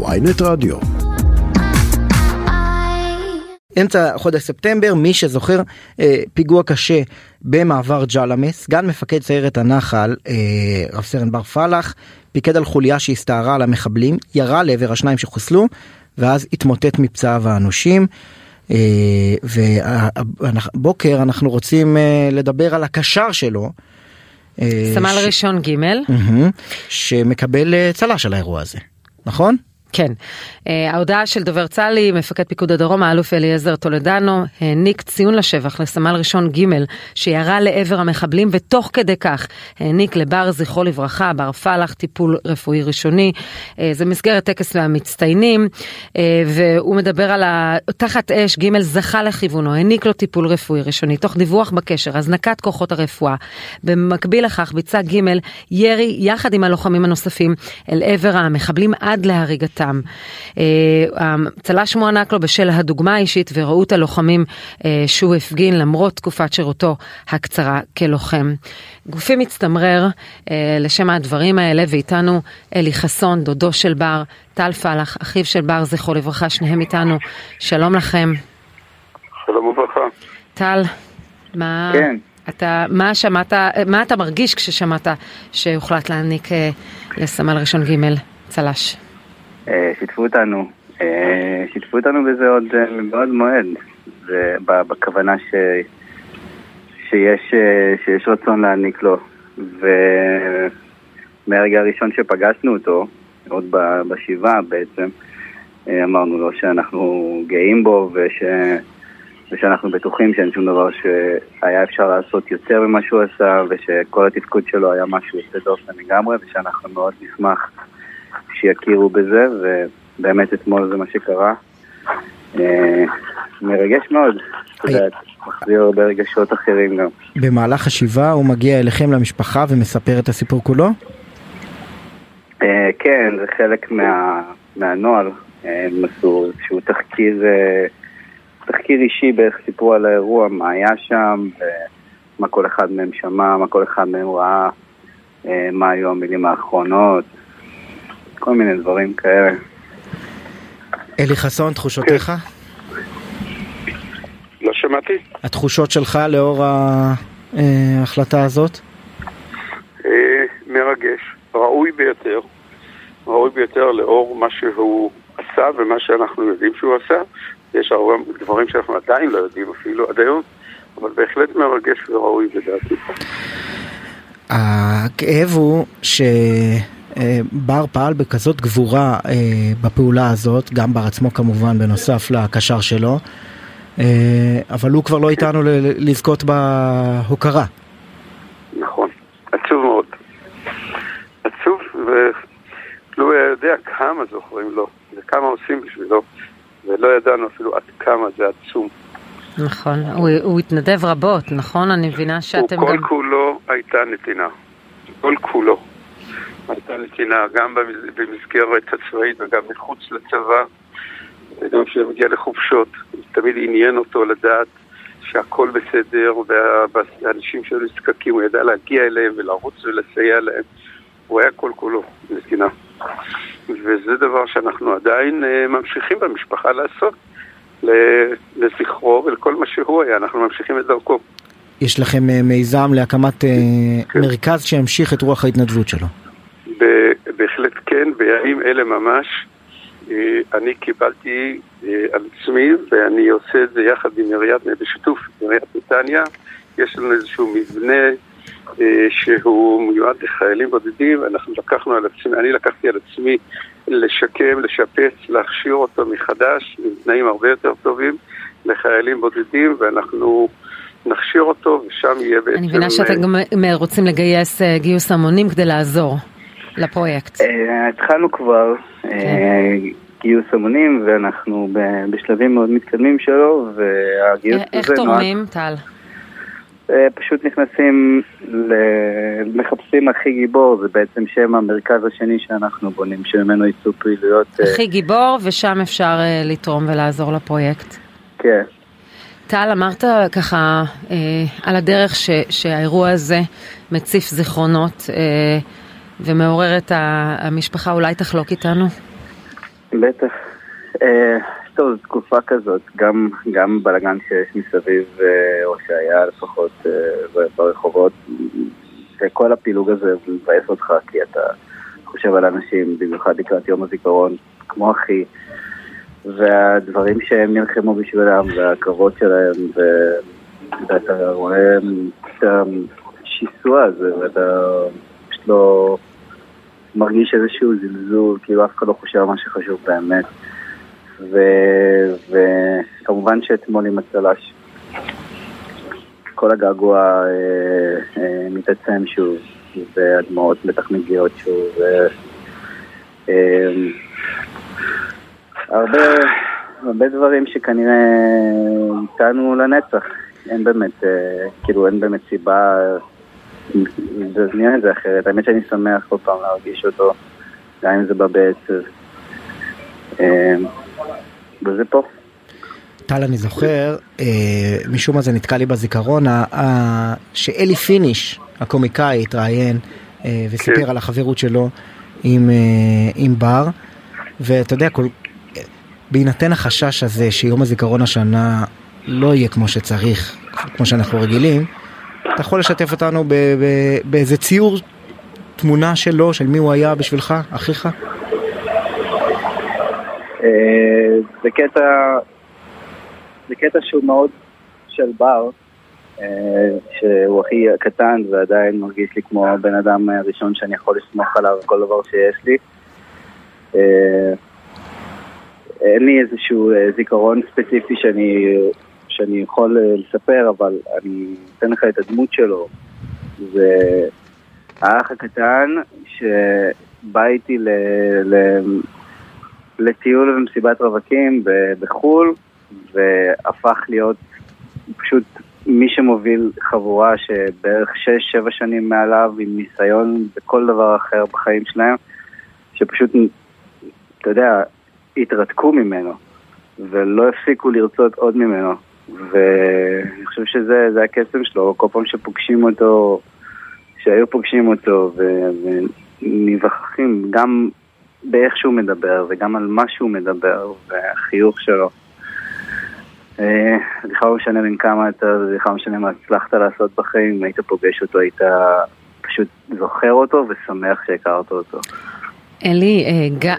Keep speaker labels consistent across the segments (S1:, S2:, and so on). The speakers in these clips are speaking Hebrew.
S1: ויינט רדיו.
S2: אמצע חודש ספטמבר, מי שזוכר, אה, פיגוע קשה במעבר ג'למה, סגן מפקד סיירת הנחל, אה, רב סרן בר פלח, פיקד על חוליה שהסתערה על המחבלים, ירה לעבר השניים שחוסלו, ואז התמוטט מפצעיו האנושים. אה, והבוקר אנחנו רוצים אה, לדבר על הקשר שלו.
S3: אה, סמל ש... ראשון ג'
S2: מהמם, שמקבל אה, צל"ש על האירוע הזה, נכון?
S3: כן. אה, ההודעה של דובר צה"לי, מפקד פיקוד הדרום, האלוף אליעזר טולדנו, העניק ציון לשבח לסמל ראשון ג' שירה לעבר המחבלים, ותוך כדי כך העניק לבר, זכרו לברכה, בר פלח, טיפול רפואי ראשוני. אה, זה מסגרת טקס המצטיינים, אה, והוא מדבר על ה... תחת אש, ג' זכה לכיוונו, העניק לו טיפול רפואי ראשוני, תוך דיווח בקשר, הזנקת כוחות הרפואה. במקביל לכך ביצע ג' ירי יחד עם הלוחמים הנוספים אל עבר המחבלים עד להריגתם. אותם. הצל"ש מוענק לו בשל הדוגמה האישית וראות הלוחמים אה, שהוא הפגין למרות תקופת שירותו הקצרה כלוחם. גופי מצטמרר אה, לשם הדברים האלה ואיתנו אלי חסון, דודו של בר, טל פלח, אחיו של בר, זכרו לברכה, שניהם איתנו. שלום לכם.
S4: שלום וברכה.
S3: טל, מה...
S4: כן.
S3: אתה, מה שמעת, מה אתה מרגיש כששמעת שהוחלט להעניק אה, לסמל ראשון ג' צל"ש?
S4: אה, שיתפו אותנו, אה, שיתפו אותנו בזה עוד מבעוד מועד, בכוונה ש... שיש, שיש רצון להעניק לו, ומהרגע הראשון שפגשנו אותו, עוד בשבעה בעצם, אה, אמרנו לו שאנחנו גאים בו וש... ושאנחנו בטוחים שאין שום דבר שהיה אפשר לעשות יותר ממה שהוא עשה ושכל התפקוד שלו היה משהו יוצא דופן לגמרי ושאנחנו מאוד נשמח שיכירו בזה, ובאמת אתמול זה מה שקרה. אה, מרגש מאוד, את יודעת, מחזיר הרבה רגשות אחרים גם.
S2: במהלך השבעה הוא מגיע אליכם למשפחה ומספר את הסיפור כולו?
S4: אה, כן, זה חלק מהנוהל, הם עשו איזשהו תחקיר, אה, תחקיר אישי בערך סיפרו על האירוע, מה היה שם, מה כל אחד מהם שמע, מה כל אחד מהם ראה, מה היו המילים האחרונות, כל מיני דברים כאלה.
S2: אלי חסון, תחושותיך?
S4: לא שמעתי.
S2: התחושות שלך לאור ההחלטה הזאת?
S4: אה, מרגש, ראוי ביותר, ראוי ביותר לאור מה שהוא עשה ומה שאנחנו יודעים שהוא עשה. יש הרבה דברים שאנחנו עדיין לא יודעים אפילו עד היום, אבל בהחלט מרגש וראוי לדעתי.
S2: הכאב הוא ש... אה, בר פעל בכזאת גבורה אה, בפעולה הזאת, גם בר עצמו כמובן בנוסף לקשר שלו, אה, אבל הוא כבר לא איתנו לזכות בהוקרה.
S4: נכון, עצוב מאוד. עצוב, ולו היה יודע כמה זוכרים לו, וכמה עושים בשבילו, ולא ידענו אפילו עד כמה זה עצום.
S3: נכון, הוא, הוא התנדב רבות, נכון? אני מבינה שאתם
S4: הוא
S3: גם...
S4: כל כולו הייתה נתינה. כל כולו. הייתה נתינה גם במסגרת הצבאית וגם מחוץ לצבא, וגם כשהוא מגיע לחופשות, תמיד עניין אותו לדעת שהכל בסדר והאנשים שהיו נזקקים, הוא ידע להגיע אליהם ולרוץ ולסייע להם. הוא היה כל כולו נתינה. וזה דבר שאנחנו עדיין uh, ממשיכים במשפחה לעשות, לזכרו ולכל מה שהוא היה, אנחנו ממשיכים את דרכו.
S2: יש לכם uh, מיזם להקמת uh, כן. מרכז שימשיך את רוח ההתנדבות שלו.
S4: בהחלט כן, בימים אלה ממש. אה, אני קיבלתי אה, על עצמי, ואני עושה את זה יחד עם עיריית, בשיתוף עיריית נתניה. יש לנו איזשהו מבנה אה, שהוא מיועד לחיילים בודדים, ואנחנו לקחנו על עצמי, אני לקחתי על עצמי לשקם, לשפץ, להכשיר אותו מחדש, עם תנאים הרבה יותר טובים לחיילים בודדים, ואנחנו נכשיר אותו, ושם יהיה בעצם...
S3: אני מבינה שאתם גם רוצים לגייס גיוס המונים כדי לעזור. לפרויקט?
S4: אה, התחלנו כבר אה, כן. גיוס המונים ואנחנו בשלבים מאוד מתקדמים שלו והגיוס
S3: הזה... איך תורמים, טל?
S4: אה, פשוט נכנסים, מחפשים הכי גיבור, זה בעצם שם המרכז השני שאנחנו בונים, שממנו יצאו פעילויות.
S3: הכי גיבור, ושם אפשר לתרום ולעזור לפרויקט.
S4: כן.
S3: טל, אמרת ככה על הדרך ש, שהאירוע הזה מציף זיכרונות. ומעורר את המשפחה, אולי תחלוק איתנו?
S1: בטח. אה, טוב, זו תקופה כזאת, גם, גם בלאגן שיש מסביב, אה, או שהיה לפחות אה, ברחובות, וכל הפילוג הזה מבאס אותך, כי אתה חושב על אנשים, במיוחד לקראת יום הזיכרון, כמו אחי, והדברים שהם נלחמו בשבילם, והקרבות שלהם, ו... ואתה רואה את השיסוע הזה, ואתה פשוט לא מרגיש איזשהו זלזול, כאילו אף אחד לא חושב על מה שחשוב באמת. ו... וכמובן שאתמול עם הצל"ש, כל הגעגוע אה, אה, מתעצם שוב, והדמעות בטח מגיעות שוב. ו... אה, הרבה, הרבה דברים שכנראה איתנו לנצח. אין באמת, אה, כאילו אין באמת סיבה להזמין את זה אחרת. האמת שאני שמח כל פעם להרגיש אותו, גם אם זה בא בעצב. אה, וזה פה.
S2: טל, אני זוכר, אה, משום מה זה נתקע לי בזיכרון, אה, שאלי פיניש, הקומיקאי, התראיין אה, וסיפר כן. על החברות שלו עם, אה, עם בר, ואתה יודע, כל, בהינתן החשש הזה שיום הזיכרון השנה לא יהיה כמו שצריך, כמו שאנחנו רגילים, אתה יכול לשתף אותנו באיזה ציור תמונה שלו, של מי הוא היה בשבילך, אחיך?
S1: אה, זה קטע, זה קטע שהוא מאוד של בר, אה, שהוא הכי קטן ועדיין מרגיש לי כמו הבן אדם הראשון שאני יכול לסמוך עליו כל דבר שיש לי. אה, אין לי איזשהו זיכרון ספציפי שאני, שאני יכול לספר, אבל אני אתן לך את הדמות שלו. זה האח הקטן שבא איתי ל... ל... לטיול ומסיבת רווקים בחו"ל, והפך להיות פשוט מי שמוביל חבורה שבערך 6-7 שנים מעליו עם ניסיון בכל דבר אחר בחיים שלהם, שפשוט, אתה יודע, התרתקו ממנו, ולא הפסיקו לרצות עוד ממנו. ואני חושב שזה הקסם שלו, כל פעם שפוגשים אותו, שהיו פוגשים אותו ונבחרים, גם באיך שהוא מדבר וגם על מה שהוא מדבר והחיוך שלו. אה, בכלל לא משנה בין כמה אתה, בכלל לא משנה מה הצלחת לעשות בחיים, היית פוגש אותו, היית פשוט זוכר אותו ושמח שהכרת אותו.
S3: אלי,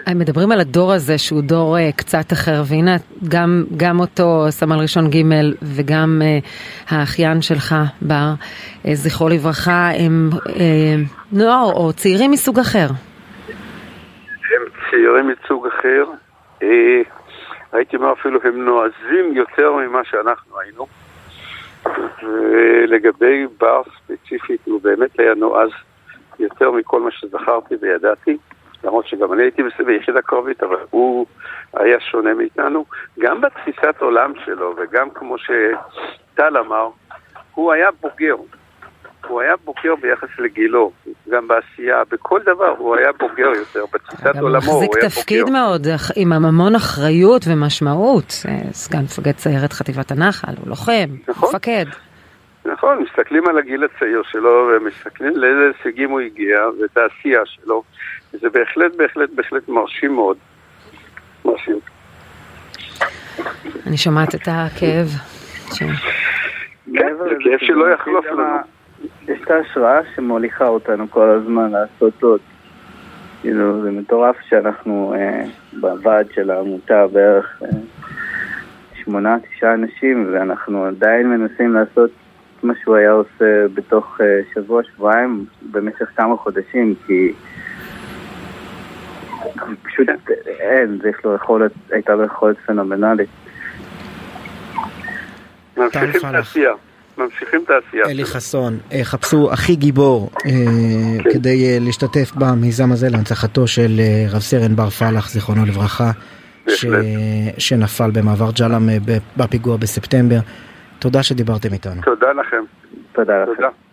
S3: אה, מדברים על הדור הזה שהוא דור אה, קצת אחר, והנה גם, גם אותו סמל ראשון ג' וגם האחיין שלך, בר, זכרו לברכה, הם נוער או צעירים מסוג אחר.
S4: הם צעירים מסוג אחר, אה, הייתי אומר אפילו הם נועזים יותר ממה שאנחנו היינו. ולגבי בר ספציפית, הוא באמת היה נועז יותר מכל מה שזכרתי וידעתי, למרות שגם אני הייתי ביחידה קרבית, אבל הוא היה שונה מאיתנו. גם בתפיסת עולם שלו, וגם כמו שטל אמר, הוא היה בוגר. הוא היה בוגר ביחס לגילו, גם בעשייה, בכל דבר הוא היה בוגר יותר, בתפיסת עולמו הוא היה בוגר.
S3: הוא מחזיק תפקיד מאוד, עם המון אחריות ומשמעות, אה, סגן מפקד סיירת חטיבת הנחל, הוא לוחם, נכון, מפקד.
S4: נכון, מסתכלים על הגיל הצעיר שלו ומסתכלים לאיזה הישגים הוא הגיע ואת העשייה שלו, וזה בהחלט, בהחלט, בהחלט מרשים מאוד. מרשים.
S3: אני שומעת את הכאב.
S4: כן, זה כאב שלא יחלוף לנו.
S1: יש את ההשראה שמוליכה אותנו כל הזמן לעשות עוד. כאילו, זה מטורף שאנחנו אה, בוועד של העמותה בערך אה, שמונה, תשעה אנשים, ואנחנו עדיין מנסים לעשות מה שהוא היה עושה בתוך אה, שבוע, שבועיים, במשך כמה חודשים, כי פשוט אין, זה יש לו יכולת, הייתה לו יכולת פנומנלית.
S4: ממשיכים את העשייה. ממשיכים את העשייה.
S2: אלי חסון, אה, חפשו הכי גיבור אה, כן. כדי אה, להשתתף במיזם הזה להנצחתו של רב סרן בר פלח, זיכרונו לברכה, ש... שנפל במעבר ג'לם בפיגוע בספטמבר. תודה שדיברתם איתנו.
S4: תודה לכם.
S1: תודה לכם.